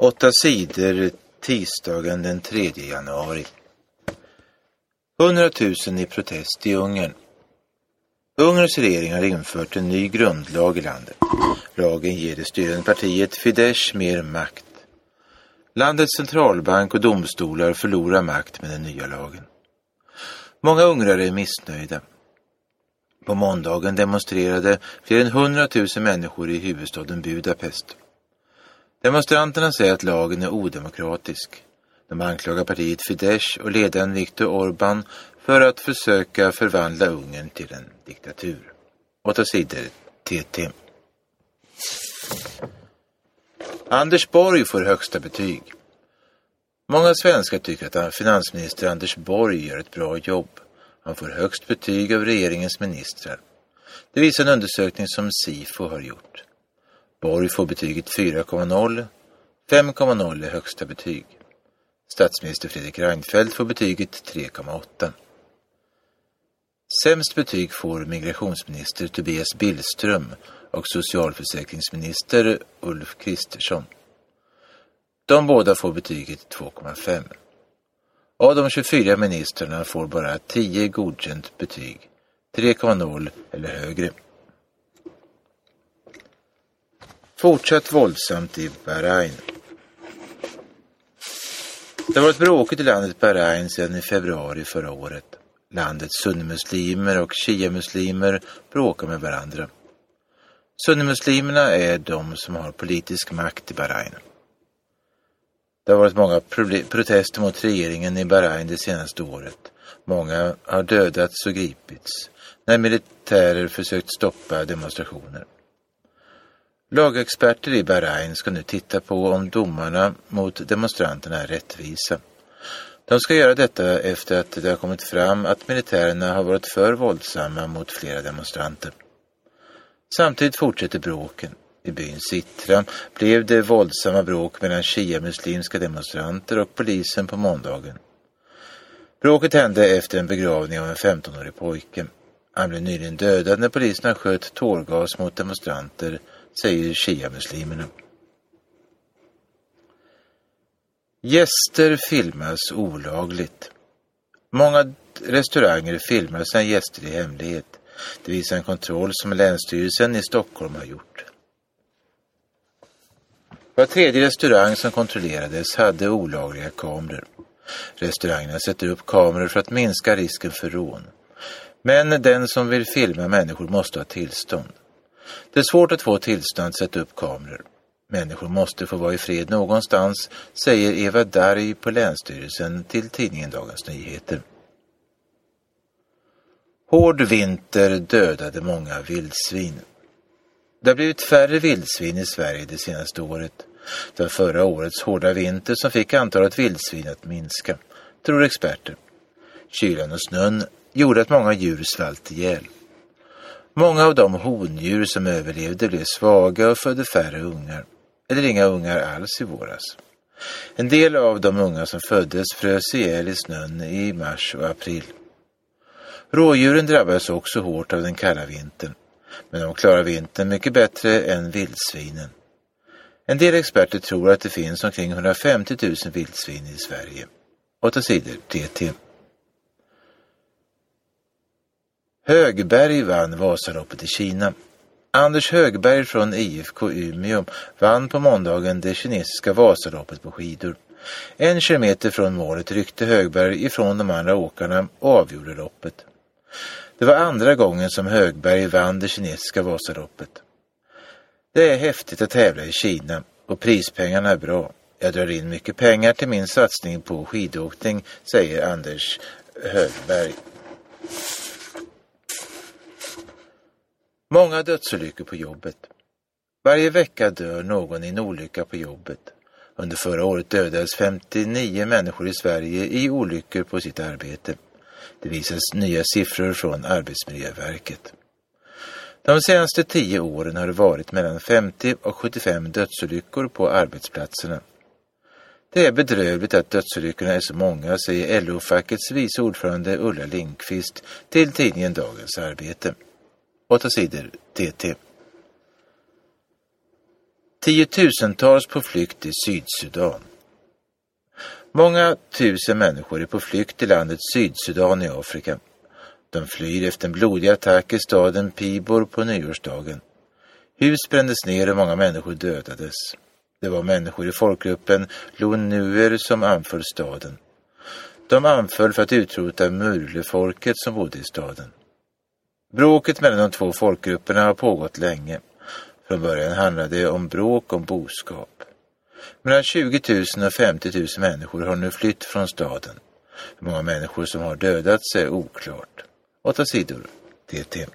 Åtta sidor tisdagen den 3 januari. 100 000 i protest i Ungern. Ungerns regering har infört en ny grundlag i landet. Lagen ger det styrande partiet Fidesz mer makt. Landets centralbank och domstolar förlorar makt med den nya lagen. Många ungrare är missnöjda. På måndagen demonstrerade fler än 100 000 människor i huvudstaden Budapest. Demonstranterna säger att lagen är odemokratisk. De anklagar partiet Fidesz och ledaren Viktor Orbán för att försöka förvandla Ungern till en diktatur. Åtta sidor TT. Anders Borg får högsta betyg. Många svenskar tycker att finansminister Anders Borg gör ett bra jobb. Han får högst betyg av regeringens ministrar. Det visar en undersökning som SIFO har gjort. Borg får betyget 4,0. 5,0 är högsta betyg. Statsminister Fredrik Reinfeldt får betyget 3,8. Sämst betyg får migrationsminister Tobias Billström och socialförsäkringsminister Ulf Kristersson. De båda får betyget 2,5. Av de 24 ministrarna får bara 10 godkänt betyg, 3,0 eller högre. Fortsatt våldsamt i Bahrain. Det har varit bråkigt i landet Bahrain sedan i februari förra året. Landets sunnimuslimer och shia-muslimer bråkar med varandra. Sunnimuslimerna är de som har politisk makt i Bahrain. Det har varit många protester mot regeringen i Bahrain det senaste året. Många har dödats och gripits när militärer försökt stoppa demonstrationer. Lagexperter i Bahrain ska nu titta på om domarna mot demonstranterna är rättvisa. De ska göra detta efter att det har kommit fram att militärerna har varit för våldsamma mot flera demonstranter. Samtidigt fortsätter bråken. I byn Sittra blev det våldsamma bråk mellan shia-muslimska demonstranter och polisen på måndagen. Bråket hände efter en begravning av en 15-årig pojke. Han blev nyligen dödad när poliserna sköt tårgas mot demonstranter, säger shia-muslimerna. Gäster filmas olagligt. Många restauranger filmar sina gäster i hemlighet. Det visar en kontroll som Länsstyrelsen i Stockholm har gjort. Var tredje restaurang som kontrollerades hade olagliga kameror. Restaurangerna sätter upp kameror för att minska risken för rån. Men den som vill filma människor måste ha tillstånd. Det är svårt att få tillstånd att sätta upp kameror. Människor måste få vara i fred någonstans, säger Eva Darg på Länsstyrelsen till tidningen Dagens Nyheter. Hård vinter dödade många vildsvin. Det har blivit färre vildsvin i Sverige det senaste året. Det var förra årets hårda vinter som fick antalet vildsvin att minska, tror experter. Kylan och snön gjorde att många djur svalt ihjäl. Många av de hondjur som överlevde blev svaga och födde färre ungar, eller inga ungar alls i våras. En del av de unga som föddes frös ihjäl i snön i mars och april. Rådjuren drabbades också hårt av den kalla vintern, men de klarar vintern mycket bättre än vildsvinen. En del experter tror att det finns omkring 150 000 vildsvin i Sverige. 8 sidor TT. Högberg vann Vasaloppet i Kina. Anders Högberg från IFK Umeå vann på måndagen det kinesiska Vasaloppet på skidor. En kilometer från målet ryckte Högberg ifrån de andra åkarna och avgjorde loppet. Det var andra gången som Högberg vann det kinesiska Vasaloppet. Det är häftigt att tävla i Kina och prispengarna är bra. Jag drar in mycket pengar till min satsning på skidåkning, säger Anders Högberg. Många dödsolyckor på jobbet. Varje vecka dör någon i en olycka på jobbet. Under förra året dödades 59 människor i Sverige i olyckor på sitt arbete. Det visas nya siffror från Arbetsmiljöverket. De senaste tio åren har det varit mellan 50 och 75 dödsolyckor på arbetsplatserna. Det är bedrövligt att dödsolyckorna är så många, säger LO-fackets vice ordförande Ulla Lindqvist till tidningen Dagens Arbete. 8 sidor TT. Tiotusentals på flykt i Sydsudan. Många tusen människor är på flykt i landet Sydsudan i Afrika. De flyr efter en blodig attack i staden Pibor på nyårsdagen. Hus brändes ner och många människor dödades. Det var människor i folkgruppen Lonuer som anföll staden. De anföll för att utrota Murlefolket som bodde i staden. Bråket mellan de två folkgrupperna har pågått länge. Från början handlade det om bråk om boskap. Mellan 20 000 och 50 000 människor har nu flytt från staden. Hur många människor som har dödats är oklart. Åtta sidor. TT.